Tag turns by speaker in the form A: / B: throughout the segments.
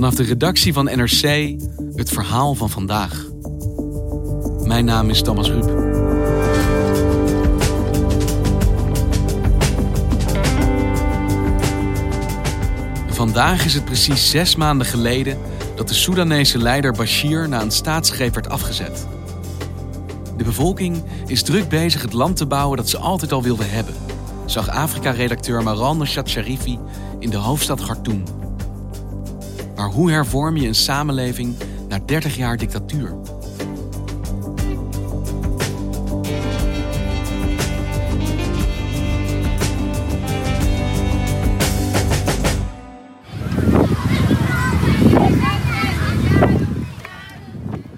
A: Vanaf de redactie van NRC het verhaal van vandaag. Mijn naam is Thomas Ruip. Vandaag is het precies zes maanden geleden dat de Soedanese leider Bashir na een staatsgreep werd afgezet. De bevolking is druk bezig het land te bouwen dat ze altijd al wilden hebben, zag Afrika-redacteur Maran Nashat Sharifi in de hoofdstad Khartoum. Maar hoe hervorm je een samenleving na 30 jaar dictatuur?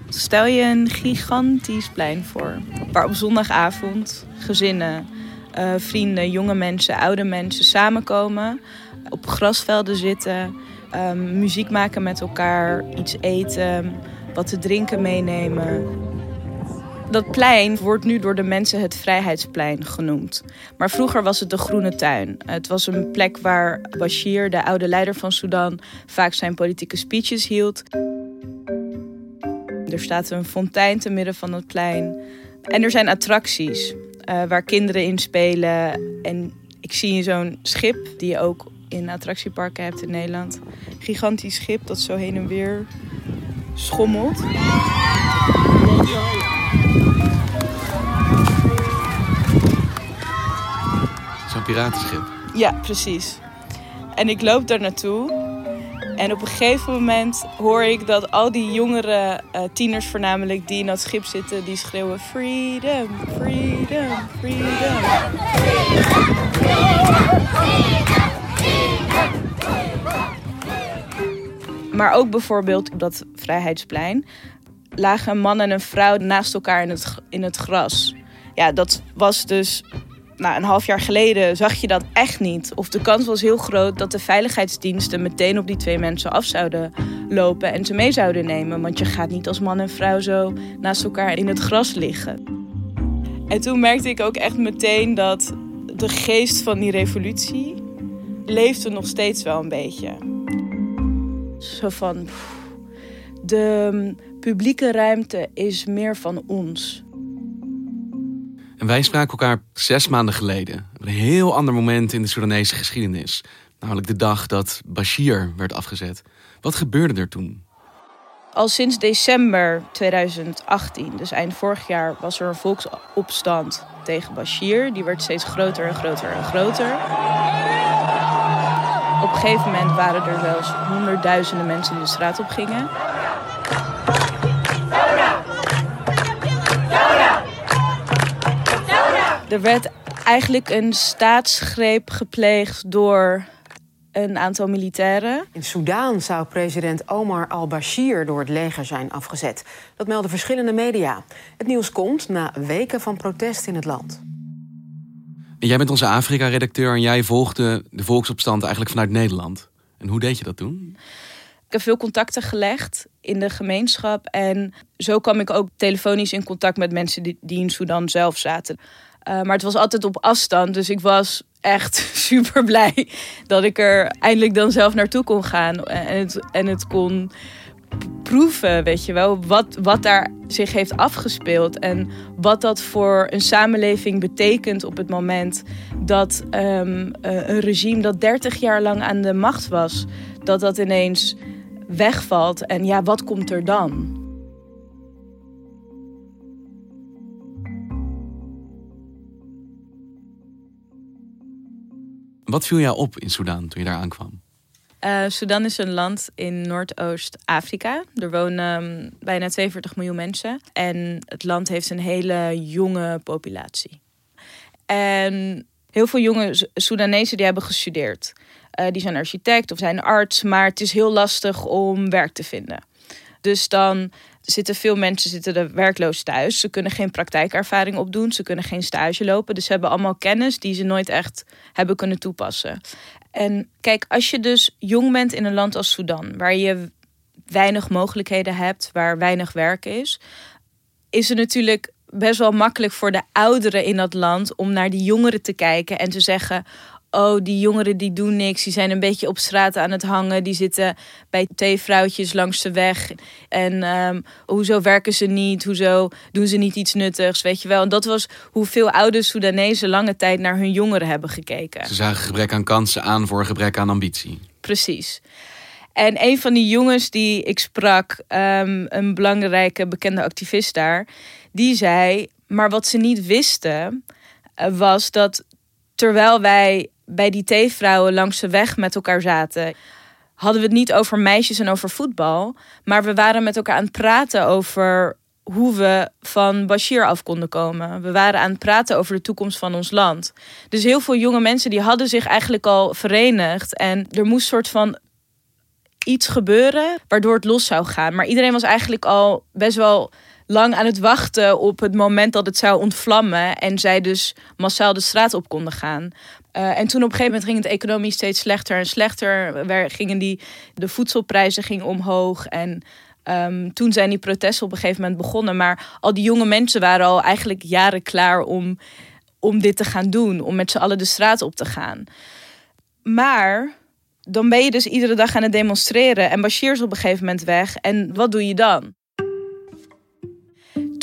B: Stel je een gigantisch plein voor, waar op zondagavond gezinnen, uh, vrienden, jonge mensen, oude mensen samenkomen, op grasvelden zitten, um, muziek maken met elkaar, iets eten, wat te drinken meenemen. Dat plein wordt nu door de mensen het Vrijheidsplein genoemd. Maar vroeger was het de Groene Tuin. Het was een plek waar Bashir, de oude leider van Sudan, vaak zijn politieke speeches hield. Er staat een fontein te midden van het plein. En er zijn attracties uh, waar kinderen in spelen. En ik zie zo'n schip die je ook in attractieparken hebt in Nederland. Gigantisch schip dat zo heen en weer schommelt.
A: Zo'n piratenschip.
B: Ja, precies. En ik loop daar naartoe. En op een gegeven moment hoor ik dat al die jongere uh, tieners voornamelijk die in dat schip zitten, die schreeuwen freedom, freedom, freedom. Maar ook bijvoorbeeld op dat Vrijheidsplein lagen een man en een vrouw naast elkaar in het, in het gras. Ja, dat was dus nou, een half jaar geleden zag je dat echt niet. Of de kans was heel groot dat de veiligheidsdiensten meteen op die twee mensen af zouden lopen en ze mee zouden nemen. Want je gaat niet als man en vrouw zo naast elkaar in het gras liggen. En toen merkte ik ook echt meteen dat de geest van die revolutie leefde nog steeds wel een beetje. Zo van, de publieke ruimte is meer van ons.
A: En wij spraken elkaar zes maanden geleden. Op een heel ander moment in de Soedanese geschiedenis. Namelijk de dag dat Bashir werd afgezet. Wat gebeurde er toen?
B: Al sinds december 2018, dus eind vorig jaar, was er een volksopstand tegen Bashir. Die werd steeds groter en groter en groter. Op een gegeven moment waren er zelfs honderdduizenden mensen die de straat op gingen. Er werd eigenlijk een staatsgreep gepleegd door een aantal militairen.
C: In Soedan zou president Omar al-Bashir door het leger zijn afgezet. Dat melden verschillende media. Het nieuws komt na weken van protest in het land.
A: Jij bent onze Afrika-redacteur en jij volgde de volksopstand eigenlijk vanuit Nederland. En hoe deed je dat toen?
B: Ik heb veel contacten gelegd in de gemeenschap. En zo kwam ik ook telefonisch in contact met mensen die, in Sudan zelf zaten. Uh, maar het was altijd op afstand. Dus ik was echt super blij dat ik er eindelijk dan zelf naartoe kon gaan. En het, en het kon proeven, weet je wel. Wat, wat daar zich heeft afgespeeld. En wat dat voor een samenleving betekent op het moment dat um, een regime dat 30 jaar lang aan de macht was, dat dat ineens wegvalt. En ja, wat komt er dan?
A: Wat viel jou op in Sudan toen je daar aankwam?
B: Uh, Sudan is een land in Noordoost-Afrika. Er wonen um, bijna 42 miljoen mensen. En het land heeft een hele jonge populatie. En heel veel jonge Soedanezen die hebben gestudeerd. Uh, die zijn architect of zijn arts, maar het is heel lastig om werk te vinden. Dus dan zitten veel mensen zitten er werkloos thuis. Ze kunnen geen praktijkervaring opdoen, ze kunnen geen stage lopen. Dus ze hebben allemaal kennis die ze nooit echt hebben kunnen toepassen. En kijk, als je dus jong bent in een land als Sudan, waar je weinig mogelijkheden hebt, waar weinig werk is, is het natuurlijk best wel makkelijk voor de ouderen in dat land om naar die jongeren te kijken en te zeggen: oh, die jongeren die doen niks. Die zijn een beetje op straat aan het hangen. Die zitten bij theevrouwtjes langs de weg. En um, hoezo werken ze niet? Hoezo doen ze niet iets nuttigs? Weet je wel. En dat was hoe veel oude Soedanezen lange tijd naar hun jongeren hebben gekeken.
A: Ze zagen gebrek aan kansen aan voor gebrek aan ambitie.
B: Precies. En een van die jongens die ik sprak, um, een belangrijke bekende activist daar, die zei: Maar wat ze niet wisten, uh, was dat terwijl wij bij die theevrouwen langs de weg met elkaar zaten, hadden we het niet over meisjes en over voetbal. Maar we waren met elkaar aan het praten over hoe we van Bashir af konden komen. We waren aan het praten over de toekomst van ons land. Dus heel veel jonge mensen die hadden zich eigenlijk al verenigd. En er moest soort van iets gebeuren waardoor het los zou gaan. Maar iedereen was eigenlijk al best wel lang aan het wachten op het moment dat het zou ontvlammen. En zij dus massaal de straat op konden gaan. Uh, en toen op een gegeven moment ging het economisch steeds slechter en slechter. Waar gingen die, de voedselprijzen gingen omhoog. En um, toen zijn die protesten op een gegeven moment begonnen. Maar al die jonge mensen waren al eigenlijk jaren klaar om, om dit te gaan doen. Om met z'n allen de straat op te gaan. Maar dan ben je dus iedere dag aan het demonstreren. En Bashir is op een gegeven moment weg. En wat doe je dan?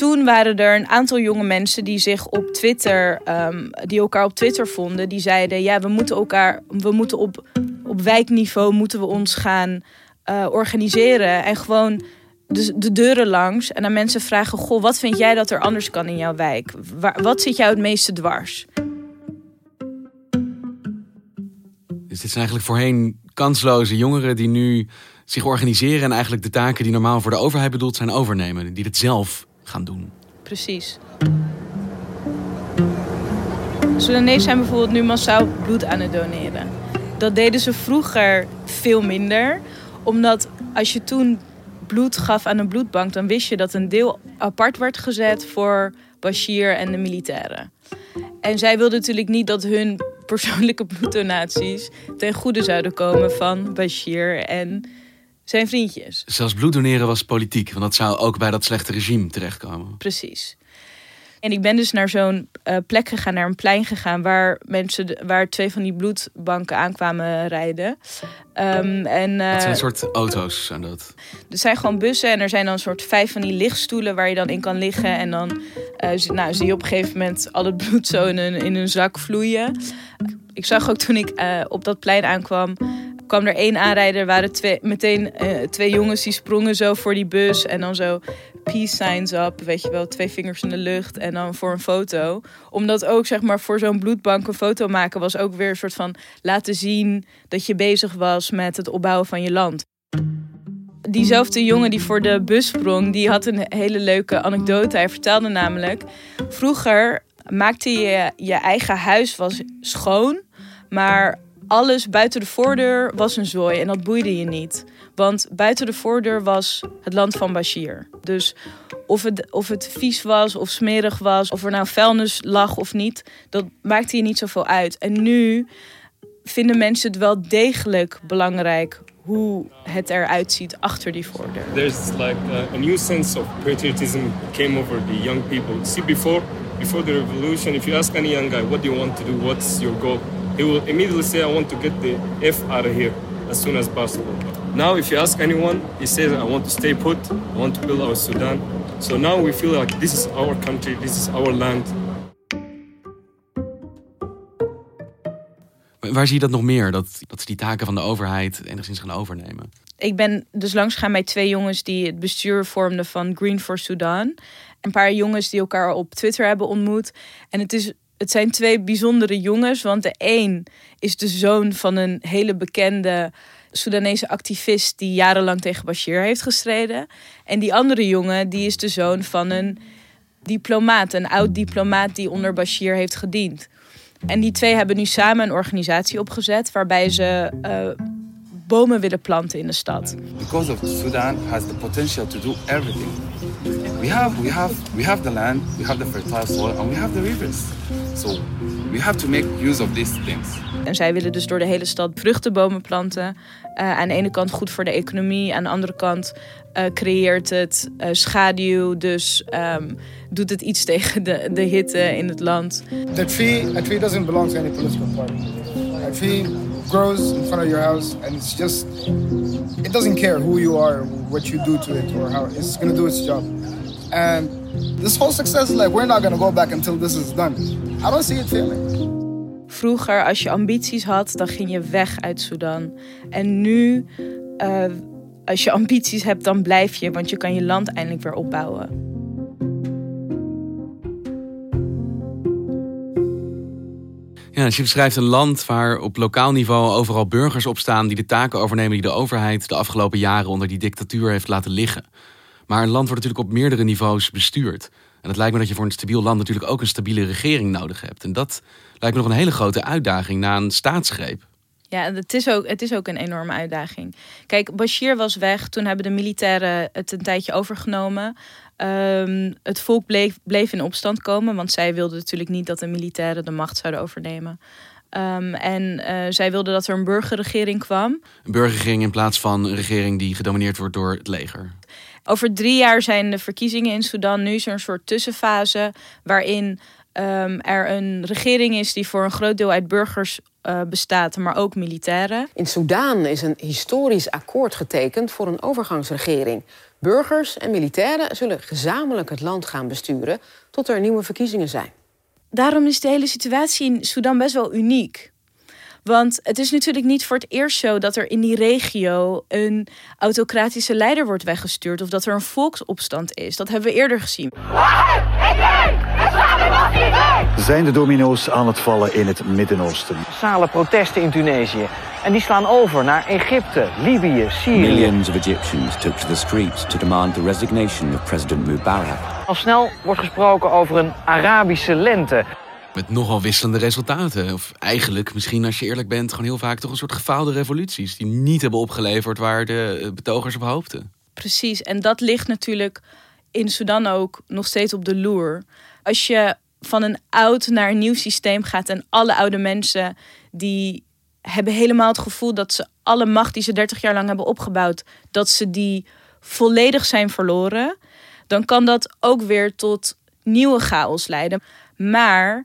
B: Toen waren er een aantal jonge mensen die zich op Twitter, um, die elkaar op Twitter vonden, die zeiden: ja, we moeten elkaar, we moeten op, op wijkniveau moeten we ons gaan uh, organiseren en gewoon de, de deuren langs en aan mensen vragen: goh, wat vind jij dat er anders kan in jouw wijk? Waar, wat zit jou het meeste dwars?
A: Dus dit zijn eigenlijk voorheen kansloze jongeren die nu zich organiseren en eigenlijk de taken die normaal voor de overheid bedoeld zijn overnemen. Die het zelf gaan doen.
B: Precies. Soedanezen zijn bijvoorbeeld nu massaal bloed aan het doneren. Dat deden ze vroeger veel minder. Omdat als je toen bloed gaf aan een bloedbank, dan wist je dat een deel apart werd gezet voor Bashir en de militairen. En zij wilden natuurlijk niet dat hun persoonlijke bloeddonaties ten goede zouden komen van Bashir en zijn vriendjes.
A: Zelfs bloed doneren was politiek, want dat zou ook bij dat slechte regime terechtkomen.
B: Precies. En ik ben dus naar zo'n uh, plek gegaan, naar een plein gegaan, waar mensen, waar twee van die bloedbanken aankwamen rijden. Um, en,
A: uh, Wat zijn soort auto's zijn dat?
B: Er zijn gewoon bussen en er zijn dan een soort vijf van die lichtstoelen waar je dan in kan liggen. En dan uh, nou, zie je op een gegeven moment al het bloed zo in een, in een zak vloeien. Ik zag ook toen ik op dat plein aankwam, kwam er één aanrijder, waren twee, meteen uh, twee jongens die sprongen zo voor die bus en dan zo peace signs up, weet je wel, twee vingers in de lucht en dan voor een foto. Omdat ook zeg maar voor zo'n bloedbank een foto maken was ook weer een soort van laten zien dat je bezig was met het opbouwen van je land. Diezelfde jongen die voor de bus sprong, die had een hele leuke anekdote. Hij vertelde namelijk, vroeger maakte je je eigen huis was schoon, maar alles buiten de voordeur was een zooi en dat boeide je niet. Want buiten de voordeur was het land van Bashir. Dus of het, of het vies was of smerig was, of er nou vuilnis lag of niet, dat maakte je niet zoveel uit. En nu vinden mensen het wel degelijk belangrijk hoe het eruit ziet achter die voordeur.
D: There's like a, a new sense of patriotism came over the young people. See before before the revolution, if you ask any young guy what do you want to do, what's your goal? He will immediately say, I want to get the F out of here as soon as possible. Now, if you ask anyone, he says, I want to stay put, I want to build our Sudan. So now we feel like this is our country, this is our land.
A: Waar zie je dat nog meer? Dat, dat ze die taken van de overheid enigszins gaan overnemen?
B: Ik ben dus langs gegaan bij twee jongens die het bestuur vormden van Green for Sudan. Een paar jongens die elkaar op Twitter hebben ontmoet. En het is het zijn twee bijzondere jongens. Want de een is de zoon van een hele bekende Soedanese activist die jarenlang tegen Bashir heeft gestreden. En die andere jongen die is de zoon van een diplomaat, een oud diplomaat die onder Bashir heeft gediend. En die twee hebben nu samen een organisatie opgezet waarbij ze uh, bomen willen planten in de stad.
E: Because of Sudan has the potential to do everything. We have, we have, we have the land, we have the fertile soil, and we have the rivers. So we have to make use of these things.
B: En zij willen dus door de hele stad vruchtenbomen planten. Uh, aan de ene kant goed voor de economie, aan de andere kant uh, creëert het uh, schaduw, dus um, doet het iets tegen de, de hitte in het land.
F: The tree, a tree doesn't belong to any political party. A tree grows in front of your house and it's just it doesn't care who you are what you do to it or how it's going to do its job and this whole success is like we're not going to go back until this is done i don't see it failing
B: Vroeger, als je ambities had, dan ging je weg uit Sudan. En nu, uh, als je ambities hebt, dan blijf je, want je kan je land eindelijk weer opbouwen.
A: Ja, je beschrijft een land waar op lokaal niveau overal burgers op staan die de taken overnemen die de overheid de afgelopen jaren onder die dictatuur heeft laten liggen. Maar een land wordt natuurlijk op meerdere niveaus bestuurd. En het lijkt me dat je voor een stabiel land natuurlijk ook een stabiele regering nodig hebt. En dat lijkt me nog een hele grote uitdaging na een staatsgreep.
B: Ja, het is, ook, het is ook een enorme uitdaging. Kijk, Bashir was weg. Toen hebben de militairen het een tijdje overgenomen. Um, het volk bleef, bleef in opstand komen, want zij wilden natuurlijk niet dat de militairen de macht zouden overnemen. Um, en uh, zij wilden dat er een burgerregering kwam.
A: Een burgerregering in plaats van een regering die gedomineerd wordt door het leger.
B: Over drie jaar zijn de verkiezingen in Sudan. Nu is er een soort tussenfase waarin um, er een regering is die voor een groot deel uit burgers uh, bestaat, maar ook militairen.
C: In Sudan is een historisch akkoord getekend voor een overgangsregering. Burgers en militairen zullen gezamenlijk het land gaan besturen tot er nieuwe verkiezingen zijn.
B: Daarom is de hele situatie in Sudan best wel uniek. Want het is natuurlijk niet voor het eerst zo dat er in die regio een autocratische leider wordt weggestuurd of dat er een volksopstand is. Dat hebben we eerder gezien.
G: Zijn de domino's aan het vallen in het Midden-Oosten?
H: Massale protesten in Tunesië. En die slaan over naar Egypte, Libië, Syrië.
I: Millions of Egyptians took to the streets to demand the resignation of President Mubarak.
H: Al snel wordt gesproken over een Arabische lente.
A: Met nogal wisselende resultaten. Of eigenlijk, misschien als je eerlijk bent, gewoon heel vaak toch een soort gefaalde revoluties. Die niet hebben opgeleverd waar de betogers op hoopten.
B: Precies, en dat ligt natuurlijk in Sudan ook nog steeds op de loer. Als je van een oud naar een nieuw systeem gaat en alle oude mensen die hebben helemaal het gevoel dat ze alle macht die ze 30 jaar lang hebben opgebouwd, dat ze die volledig zijn verloren, dan kan dat ook weer tot nieuwe chaos leiden. Maar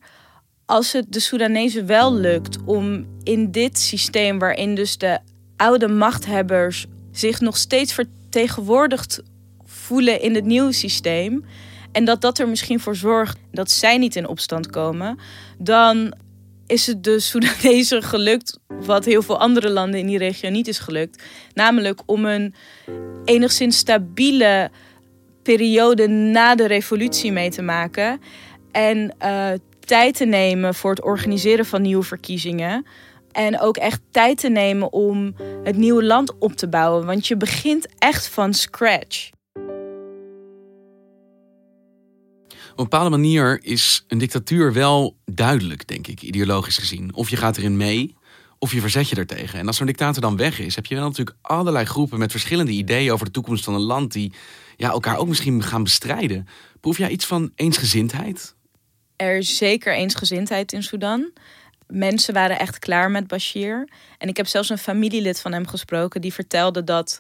B: als het de Soedanezen wel lukt om in dit systeem, waarin dus de oude machthebbers zich nog steeds vertegenwoordigd voelen in het nieuwe systeem, en dat dat er misschien voor zorgt dat zij niet in opstand komen, dan is het de Soedanezen gelukt, wat heel veel andere landen in die regio niet is gelukt. Namelijk om een enigszins stabiele periode na de revolutie mee te maken. En uh, tijd te nemen voor het organiseren van nieuwe verkiezingen. En ook echt tijd te nemen om het nieuwe land op te bouwen. Want je begint echt van scratch.
A: Op een bepaalde manier is een dictatuur wel duidelijk, denk ik, ideologisch gezien. Of je gaat erin mee, of je verzet je ertegen. En als zo'n dictator dan weg is, heb je wel natuurlijk allerlei groepen met verschillende ideeën over de toekomst van een land die ja, elkaar ook misschien gaan bestrijden. Proef jij iets van eensgezindheid?
B: Er is zeker eensgezindheid in Sudan. Mensen waren echt klaar met Bashir. En ik heb zelfs een familielid van hem gesproken die vertelde dat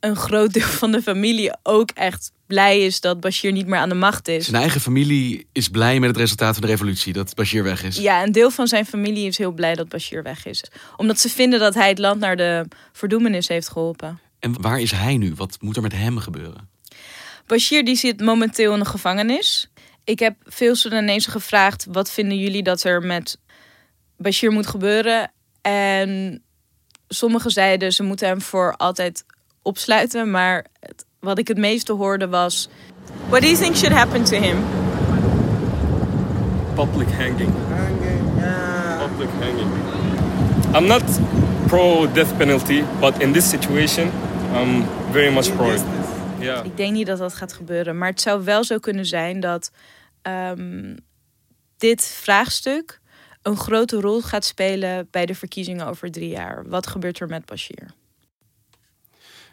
B: een groot deel van de familie ook echt blij is dat Bashir niet meer aan de macht is.
A: Zijn eigen familie is blij met het resultaat van de revolutie, dat Bashir weg is.
B: Ja, een deel van zijn familie is heel blij dat Bashir weg is. Omdat ze vinden dat hij het land naar de verdoemenis heeft geholpen.
A: En waar is hij nu? Wat moet er met hem gebeuren?
B: Bashir die zit momenteel in de gevangenis. Ik heb veel Soedanezen gevraagd: wat vinden jullie dat er met Bashir moet gebeuren? En sommigen zeiden ze moeten hem voor altijd opsluiten. Maar het, wat ik het meeste hoorde was: What do you think should happen to him?
D: Public hanging. Public hanging. I'm not pro death penalty, but in this situation, I'm very much pro it.
B: Yeah. Ik denk niet dat dat gaat gebeuren, maar het zou wel zo kunnen zijn dat um, dit vraagstuk een grote rol gaat spelen bij de verkiezingen over drie jaar. Wat gebeurt er met Bashir?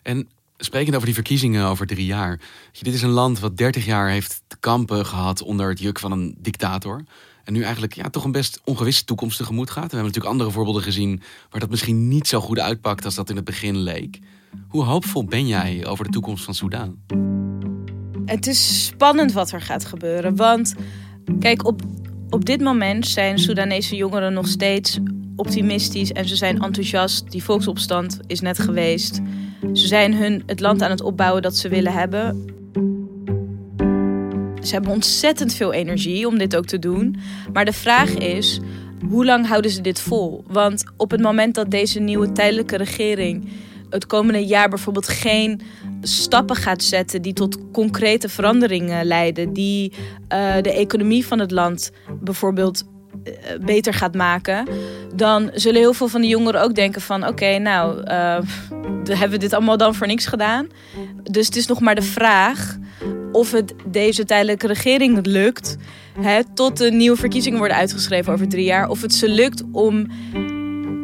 A: En sprekend over die verkiezingen over drie jaar. Dit is een land wat 30 jaar heeft te kampen gehad onder het juk van een dictator. En nu eigenlijk ja, toch een best ongewisse toekomst tegemoet gaat. We hebben natuurlijk andere voorbeelden gezien waar dat misschien niet zo goed uitpakt als dat in het begin leek. Hoe hoopvol ben jij over de toekomst van Soudaan?
B: Het is spannend wat er gaat gebeuren. Want kijk, op, op dit moment zijn Soedanese jongeren nog steeds optimistisch en ze zijn enthousiast. Die volksopstand is net geweest. Ze zijn hun het land aan het opbouwen dat ze willen hebben. Ze hebben ontzettend veel energie om dit ook te doen. Maar de vraag is, hoe lang houden ze dit vol? Want op het moment dat deze nieuwe tijdelijke regering het komende jaar bijvoorbeeld geen stappen gaat zetten die tot concrete veranderingen leiden, die uh, de economie van het land bijvoorbeeld uh, beter gaat maken, dan zullen heel veel van de jongeren ook denken van oké, nou, uh, hebben we dit allemaal dan voor niks gedaan? Dus het is nog maar de vraag of het deze tijdelijke regering lukt, hè, tot de nieuwe verkiezingen worden uitgeschreven over drie jaar, of het ze lukt om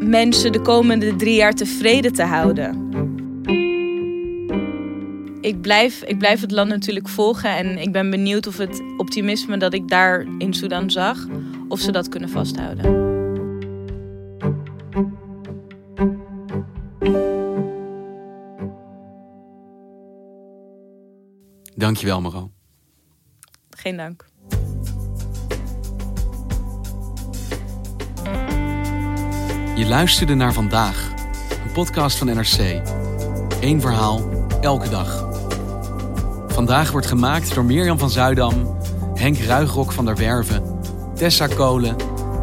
B: mensen de komende drie jaar tevreden te houden. Ik blijf, ik blijf het land natuurlijk volgen en ik ben benieuwd of het optimisme dat ik daar in Sudan zag, of ze dat kunnen vasthouden.
A: Dankjewel, Maro.
B: Geen dank.
A: Luisterde naar vandaag, een podcast van NRC. Eén verhaal, elke dag. Vandaag wordt gemaakt door Mirjam van Zuidam, Henk Ruigrok van der Werven, Tessa Kolen,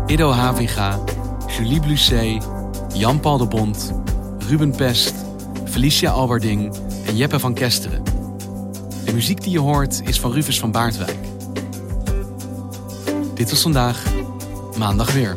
A: Ido Havinga, Julie Blusset, Jan-Paul de Bond, Ruben Pest, Felicia Alberding en Jeppe van Kesteren. De muziek die je hoort is van Rufus van Baardwijk. Dit was vandaag, maandag weer.